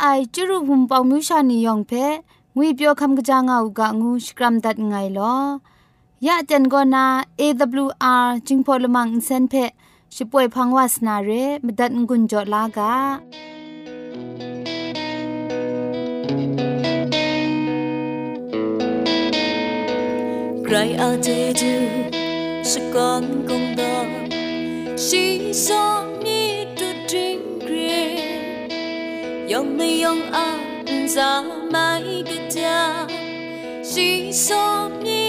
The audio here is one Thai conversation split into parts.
ไอจุรุหุมปองมิวชานียองเพงุยเปียวคำกะจางเอากะงูสกรัมดัดไงลอยะจันกอนา AWR จิงพอลมังอินเซนเพช่วยพังวาสนาเรมดัดงุนจอลากาใครอาจจะดูสกอนกงดอชีสอง ยองไม่ยองอาจะไม่กระจาชีสองนี้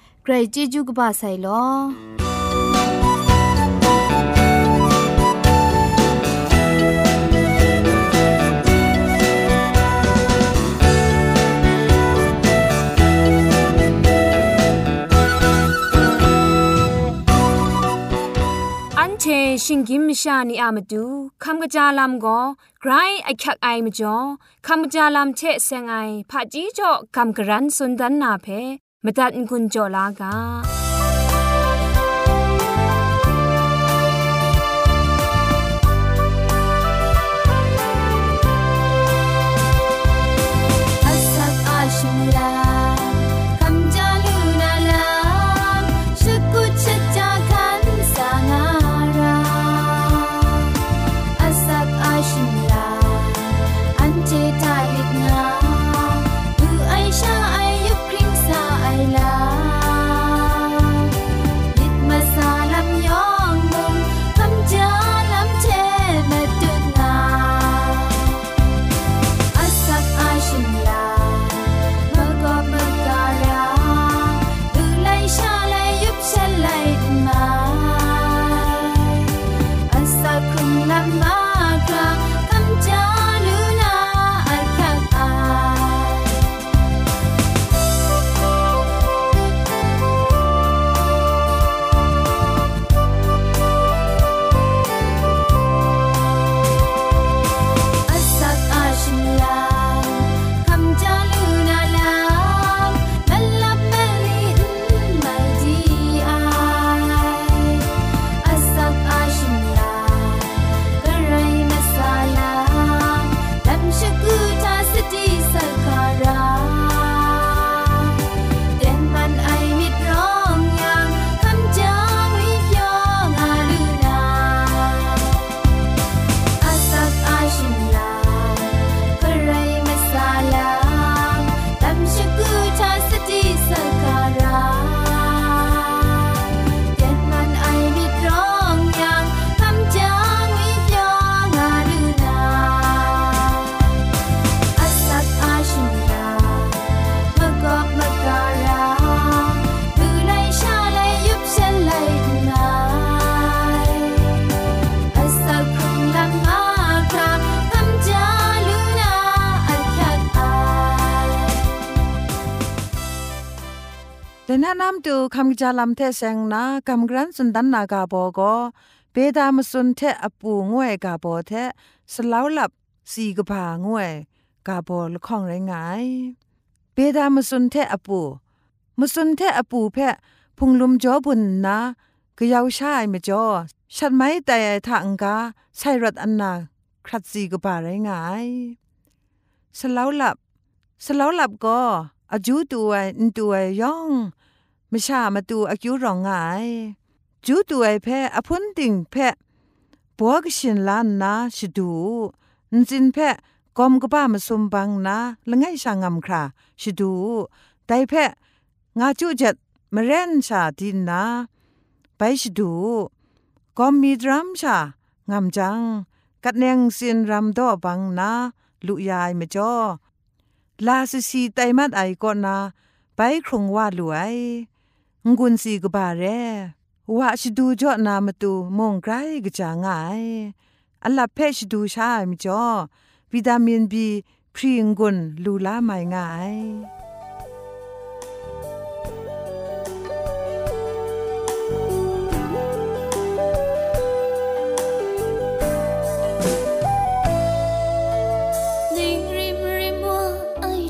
ใครจจูกบาไซลออันเชชิงกิมชานีอามาดูคำกระจาลัมก็ไกรไอคักไอมาจ่อคำกระจาลัมเชเซงไอผาจีจ่อคำกระรันสุนดันนาเพ มตัดกุญจ่อล แต่นะนำตูคำจาลำเทเซงนะกำกรันสุนดันนากาโบก็เปดามสุนเทอปูงวยกาโบเทสลาวหลับสีกผางวยกาโบละข้องไรงายเปดามสุนเทอปูมสุนเทอปูเพะพุงลุมจอบุญนะกะยาวชายมจอชัดไหมแต่ทางกาใช่รถอันนาครัดสีกผาไรงายสลาวหลับสลาวหลับก็อาจูตัวอินตัวย่อง ม่ชามาตูอากิวรองไงจูตัวไอแพ้อพุนติงแพ้ปัวกชินลานนาชิดูนจินแพ้กอมกบ้ามาสมบังนะละไงชางำคราชิดูแต่แพ้งาจูจัดมาเรนชาดินนะไปชิดูกอมมีดรัมชางำจัง กัดเนงสินรำดอบังนะลุยายมาจ่อลาสสีไตมัดไอก่อนนา ไปครงว่าหลวย งุนสีกบาเรว่าชดูจอนามาตูมงไกรกะจางายอัลลับเพชดูชามจ่อวิตามินบีพรีงุนลูลาไมงาย Ring rim rim wa ai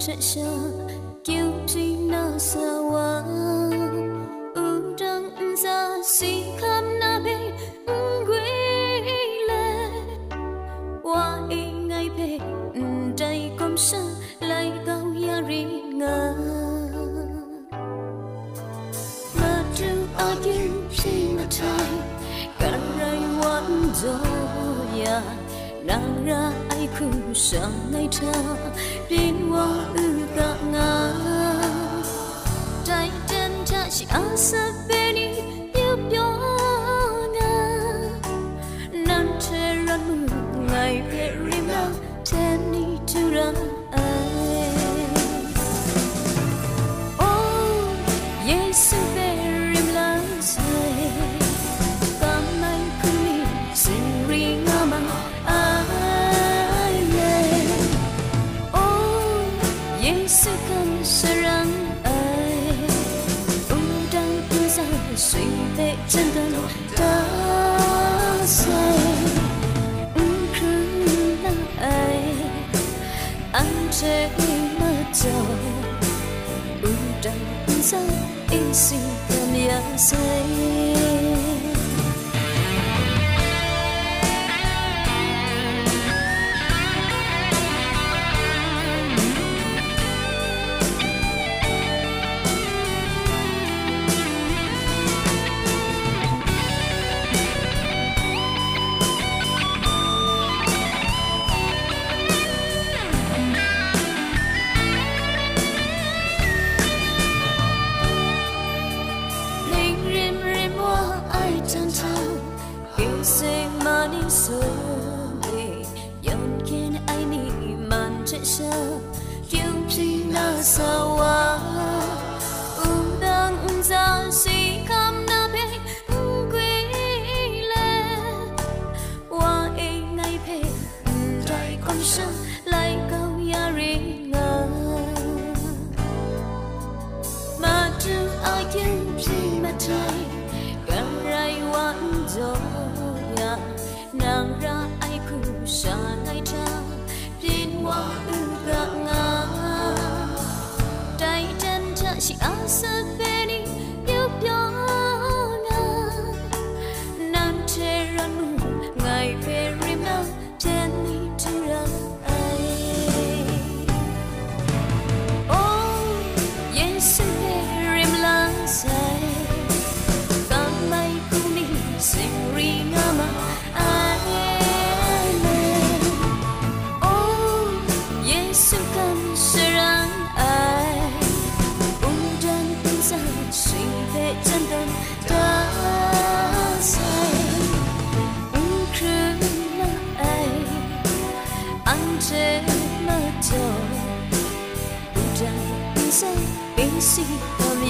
剩下。ngày 安这么久，不等在一起的面碎。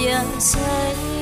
giờ xanh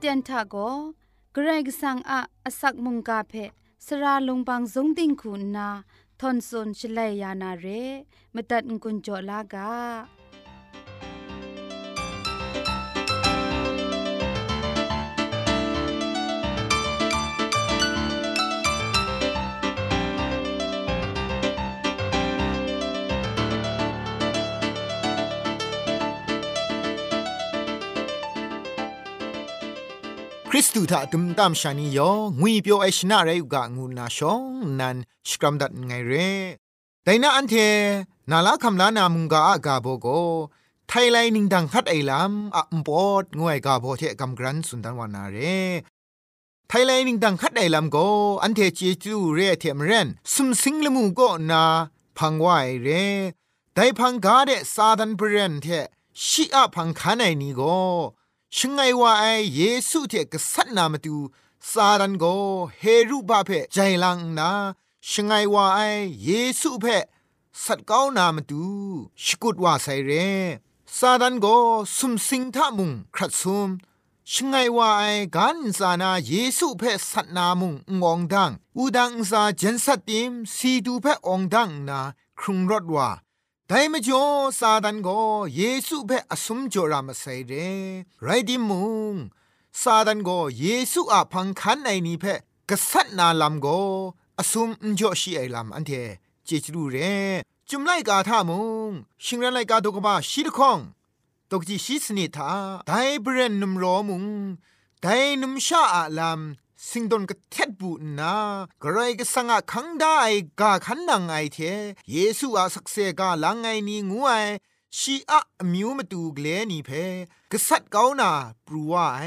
เตียนทาโกเกรกสังอะอสักมุงกาเพสระลงบางสงติงคุณนาทอนซนชลัยยานาเรมตัดกุญจลากา คริสตูถ้าตุมตามชานียองุยเปียวไอชนะไรอุกะงูนาชองนันสกรัมดัดไงเรแต่น่าอันเทนาลาคำลานามุงกาอากาโบโกไทยไลนิงดังคัดไอลำอะมปอดงวยกาโบเทกำกรันสุนดันวานาเรไทยแลนด์ดังคัดไอลำโกอันเทเจจูเรเทมเรนสุมสิงละมูโกนาพังวายเรไดพังกาเดซาดันเบรนเทชิอะพังคานไอนีโก ชงไงว่าไอเยซูเทกษัตนามตูซาดันโกเฮรุบาเพใจลังนาชงไงว่าไอเยซูเพสัตก้านามตูชกุดว่าไซเรซาดันโกสุมสิงทะมุงครัดซุมชงไงว่าไอกันสานาเยซูเพสัตนามุงงองดัง อูดังซาเจนสัตติมสีดูเพองดังนาครุงรถว่า ต่ไม่จ่อซาดันโกเยซูเพ่อสมจรามาใส่เรไรดิมุงซาดันโกเยซูอาพังคันไอนี่เพ่กษัตนาลำโกอสมจ่อชีไอลำอันเทเจจรูเรจุมไลกาท่ามุงชิงรันไลกาดกบ้าชีดคองตกจีชิสนิทาไดเบรนนุมรอมุงไดนุมชาอาลาม สิงดนกะเท็ดบูนากระไรก็สังอะคังได้กาขันนังไอเทเยซูอาสักเซกาลังไงนี่งูไอชีอะมิวมาตูเกลนี่เพกษัตริย์เกานาปรูว่าไอ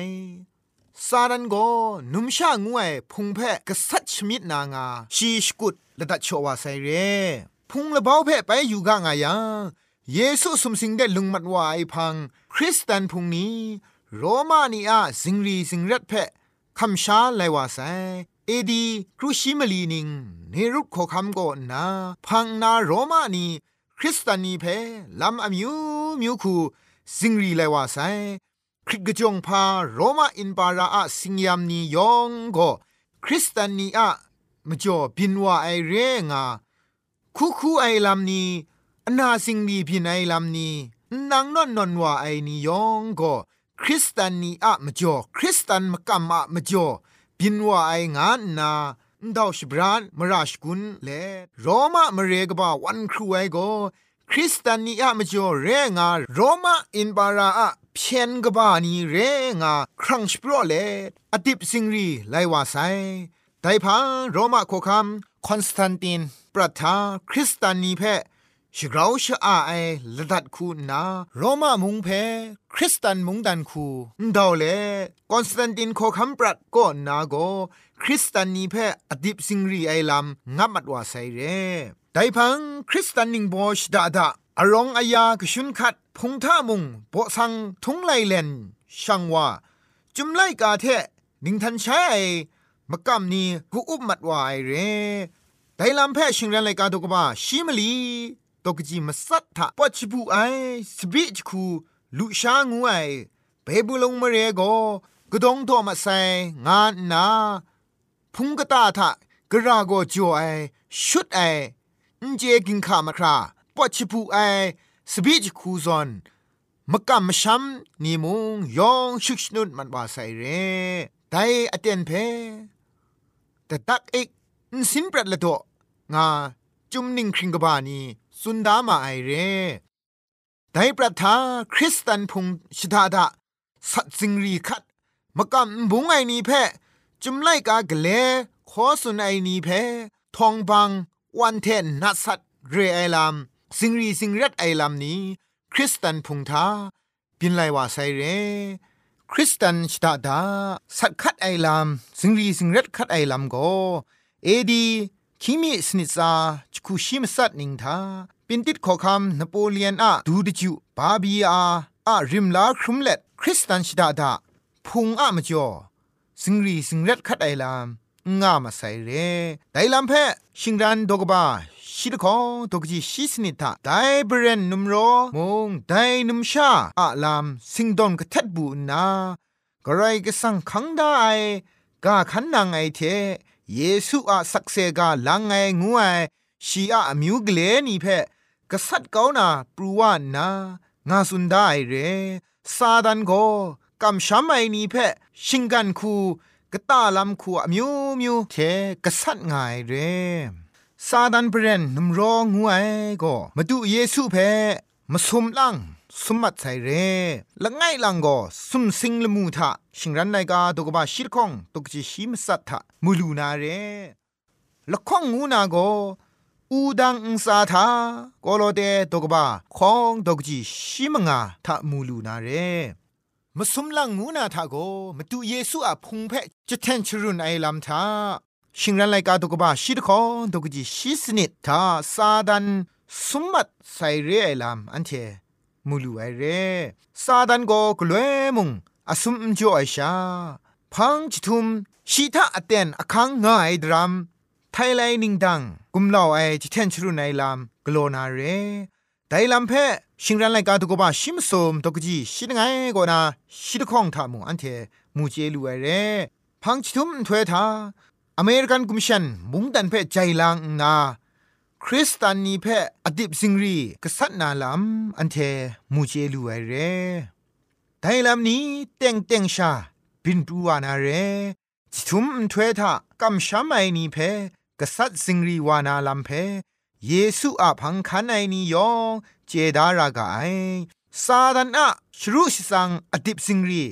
ซาดันโกนุมชางูไอพุงเพกษัตริย์ชมิดนางาชีสกุดละดัชวาไซเรพุงละเบาเพไปอยู่กางายังเยซูสมสิงได้ลุงมัดวายพัง คริสเตนพุงนี้ โรมานีอาสิงรีสิงรัดเพ คำชาไลวาไซเอดีครูชิมลีนิงเนรุตโคคำโกนนา พังนาโรมานีคริสตานีเพลำอมิวมิวคูสิงรีไลวาไซคริกจงพาโรมาอินปาราอะสิงยามนียองโกคริสตานีอะมจ่อบินว่าไอเรงาคูคูไอลำนี้อนาสิงดีพินไอลำนี้นางนอนนอนว่าไอนิยองก็ คริสตันนีอะมจ่อคริสตันมกัมอะมจ่อบินว่าไองานนาดาวชบรานมราชกุนเลโรมามเรกบาวันครูไอโกคริสตันนีอะมจ่อเรงาโรมาอินบาราอะเพียนกบานีเรงาครั้งสปรเลอดิบสิงรีไลวาไซไดพังโรมาโคคัมคอนสแตนตินปรัทาคริสตานีเพ ชกราวชอาไอละดัดคูนาโรมามุงเพคริสตันมุงดันคูดาวเลคอนสแตนตินโคคัมปรัดก็นาโกคริสตานีเพอดิบสิงรีไอลัมงับมัดว่าไซเรไดพังคริสตันนิงโบชดาดาอารองอายากชุนคัดพงท่ามุงโปสังทุงไลเลนช่างว่าจุมไลกาเทนิงทันใช้มกำนี้กูอุบมัดวายเรไดลำแพ่ชิงเรนไลกาตกบาชิมลี ตกจีมาสัตถะปัจจิบุไอสบิจคูลุชางูไอเบบุลงมเรโกกดงโทมาไซงานนาพุงกตาทะกระโกจ่อไอชุดไออินเจกินขามาคราปัจจิบุไอสบิจคูซอนมกำมชัมนีมุงยองชุกชนุดมันว่าไซเรไดอเตนเพแต่ตักเอกสินปรัดละโตงาจุมนิงคริงกบานี สุนดามาไอเร่ไดปรัทาคริสตันพุงชิดาดาสัตสิงรีคัดมกำบุงไอนีเพจุมไลกากเลขอสุนไอนีเพทองบังวันเทนนัสัตเรไอลามสิงรีสิงรัดไอลามนี้ คริสตันพุงทาบินไลว่าไซเรคริสตันชดาดาสัตคัดไอลามสิงรีสิงรัดคัดไอลามโกเอดี คิมิสนิซาจคุชิมสัตนิงทาปินติดขอคำนโปเลียนอะดูดิจูบาบีอาอะริมลาครุมเล็ดคริสตันชดาดาพุงอะมจ่อสิงรีสิงรัดคัดไอลามงามาใส่เรไดลำเพชิงรันดกบาชิดของตกจีชิสนิทาไดเบรนนุมโรมงไดนุมชาอะลามสิงดอนกะท็ดบูนากระไรก็สังคังได้กาขันนางไอเท เยซูอะสักเซกาลังไงงูไอชีอะมิวกเลนี่เพกษัตริย์เกานาปรูวานางาสุนได้เรซาดันโกกำช้ำไอนี่เพชิงกันคูกตาลำคูอมิวมิวเทกษัตริย์ไงเรซาดันเบรนนมรองูไอก็มาดูเยซูเพมาสมลัง สมัดใส่เร่ละไงลังก็สุมสิงละมูทะชิงรันไนกาตกบาชิรคงตกจิชิมสัตทะมูลูนาเร่ละข้องงูนาก็อูดังอุสาทาโกโลเตตกบาคองตกจิชิมงาทะมูลูนาเร่มสมลังงูนาทาโกมาดูเยซูอะพงเพจะแทนชรุนไอลำทาชิงรันไลกาตกบาชิรคงตกจิชิสนิดทาซาดันสมัดใส่เร่ไอลำอันเท มูลูไอเรซาดันโกกลวยมุงอสุมจ่อไอชาพังจิทุมชีทาอเตนอคังง่ายดรัมไทยไลนิงดังกุมลาวไอจิเทนชรุไนลามกโลนาเรไดลัมเพชิงรันไลกาตุกบะชิมสมตกจีชิดไงกนาชิดข้องทามุอันเทมูเจลูไอเรพังจิทุมถวยทาอเมริกันกุมชันมุงดันเพใจลังนา คริสตานีเพออดิบสิงรีกษัตนาลำอันเทมูเจลูไอเรไดลำนี้เต็งเต็งชาบินปูวานาเรจิทุมถวยทากำชามไอนีเพกษัตสิงรีวานาลำเพเยซูอาพังคันไอนียองเจดารากาไอซาดันอะชรุชสังอดิบสิงรี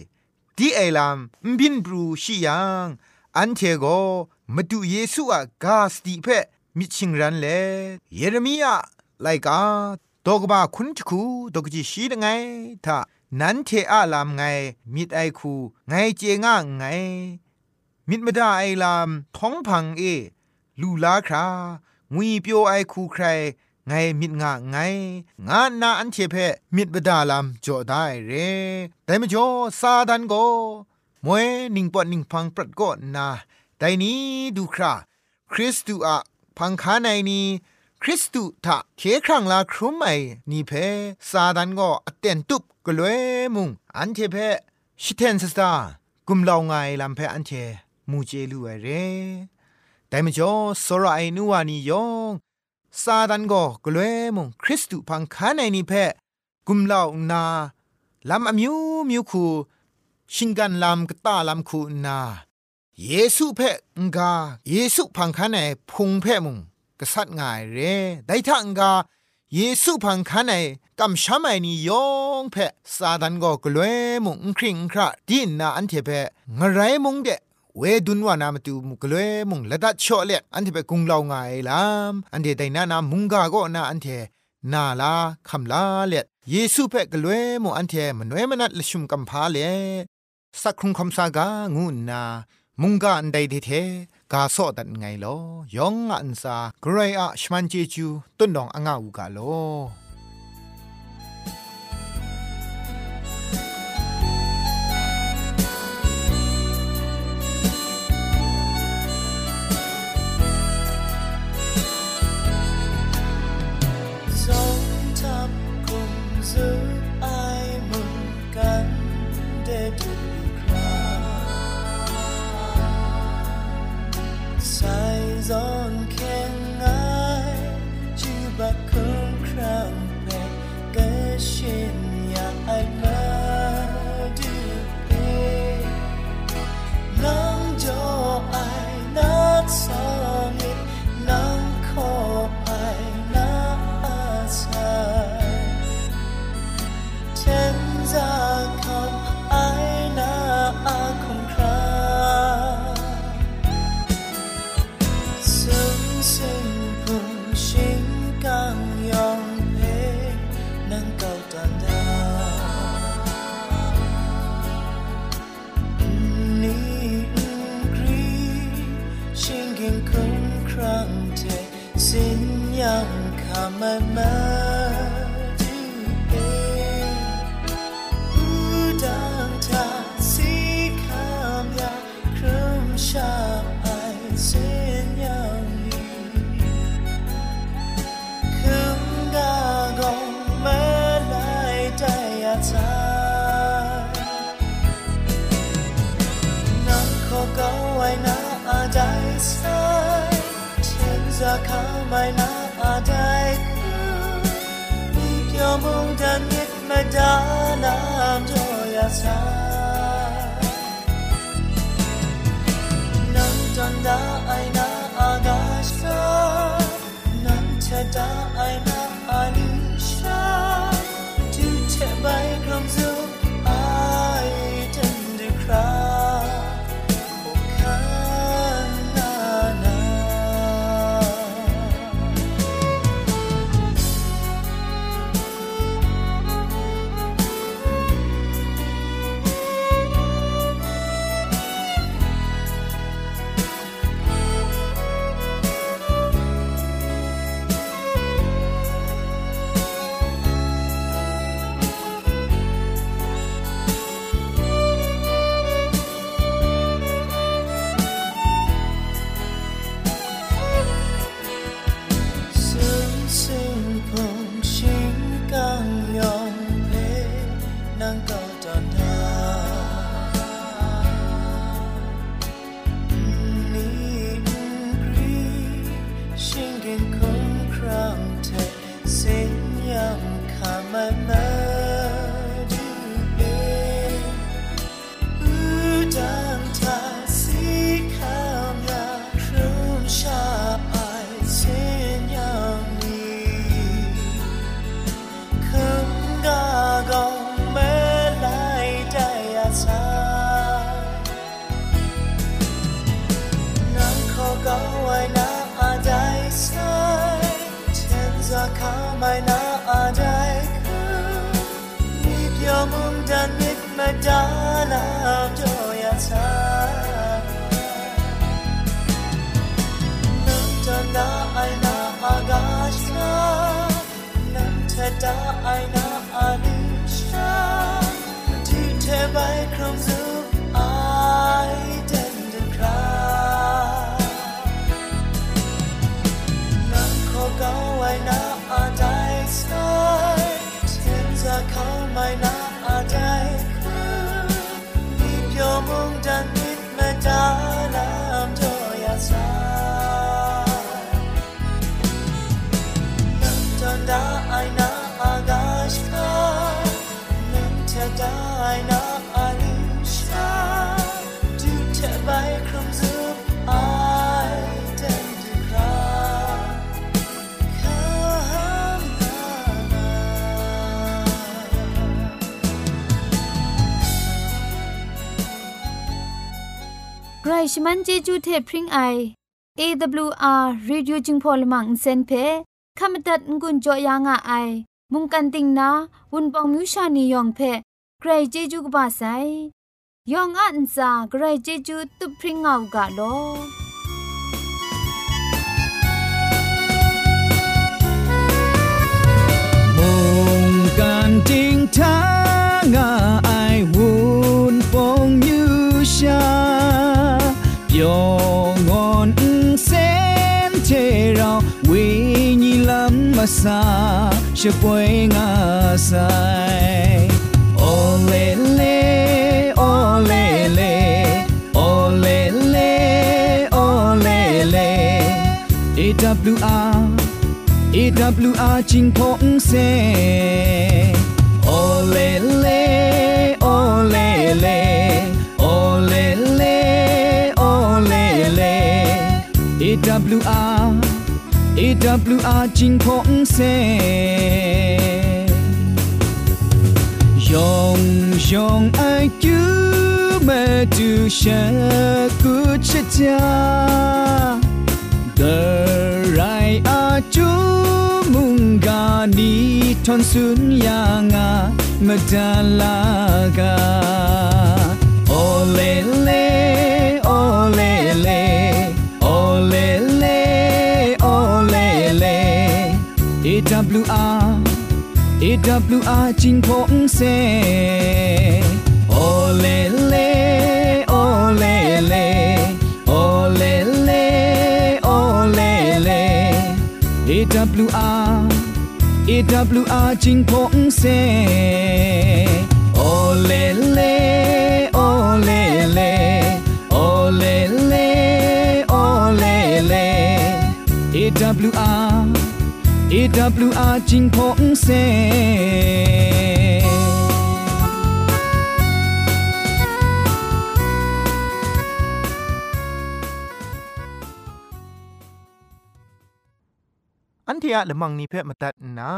ดีไอลำบินปรูชิยังอันเทโกมาดูเยซูอะกาสติเพ มิชิงรันเลเยเรมียาไลกาตกบาคุนทคูตกจิชีดไงทานันเทอาลามไงมิดไอคูไงเจง่าไง มิดมดาไอลามท้องพังเอ ลูลาครางุยเปียวไอคูใคร ไงมิดงะไง งานนาอันเทเพมิดบดาลามจอได้เร แต่มจ่อซาดันโกมวยนิงปอนิงพังปรัดก็นาแต่นี้ดูคราคริสตูอะ พังคาในนี้คริสตูทะเคครั้งลาครุมไมนี่เพซาดันก็อเตนตุบกลวยมุงอันเทเพชิเทนสตากุมลาวไงลำเพอันเทมูเจลูเรแต่มจ่อสระไอนัวนี่ยองซาดันก็กลวยมุงคริสตูพังคาในนี่เพกุมลาวนาลำอมิวมิวคูชิงกันลำกตาลำคูนา เยซูเพ่งกาเยซูพังคันในพุงเพ่มุงกษัตริย์ง่ายเร่ได้ทังกาเยซูพังคันในกำช้ำไอนี่ยองเพ่ซาดันก็กลัวมุงคริงคราดินนาอันเทเพ่งไรมุงเดเวดุนวานามตูมุกเลมุงละดัดชอเลอันเทเปกุงลาวงายลามอันเทไดนานามุงกาก็นาอันเทนาลาคำลาเลเยซูเปกลวยมุอันเทมนเวมนัดลชุมกัมพาเลสักครุงคำสากางูนา มุงกาอันใดเทกาโซดันไงลอยองอันซากรายอะชมันเจจูต้นดองอ่างอูกาโล Sunday. maynadaydı Bir yolundan gitme dalam sa. 的爱呢？ ชมันเจจูเทพริงไอ AWR Radio จึงพอลมังเซนเพขามตัดงุนจอยางอไอ มุงกันติงนาวุนปองมิวชานียองเพใครเจจูกบาไซยองอันซาใครเจจูตุพริงเอากาโลมุงกันติงทางไ masa she poing asai ole le ole le ole le ole le ewr ewr ching phong se ole le AWR จิงพงเซยองยองไอคิวมาดูชะกุชะจา the right a chu munga ni thon sun ya nga madalaga ole le ole le ole le AWR AWR jing phong se Ole le ole le ole AWR AWR jing phong se Ole le ole le AWR AWR จิงพงเซ อันเทียละมังนิเพ่มาตัดนา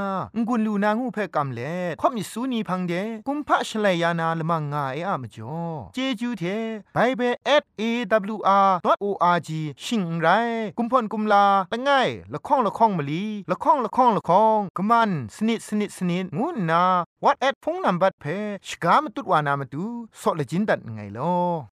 งุนลูนางูเพ่กำเล่ข่อมิสูนีพังเดกุมพะชเลยานาละมังงาเออะมจ่อเจจูเทไปเบสเบิล @awr.org ชิงไรกุมพ่นกุมลาละง่ายละข้องละข้องมะลีละข้องละข้องละข้องกะมันสนิดสนิดสนิดงูนา what at พงนัมบัดเพชกามตุดวานามาตูสอเลจินดัดไงลอ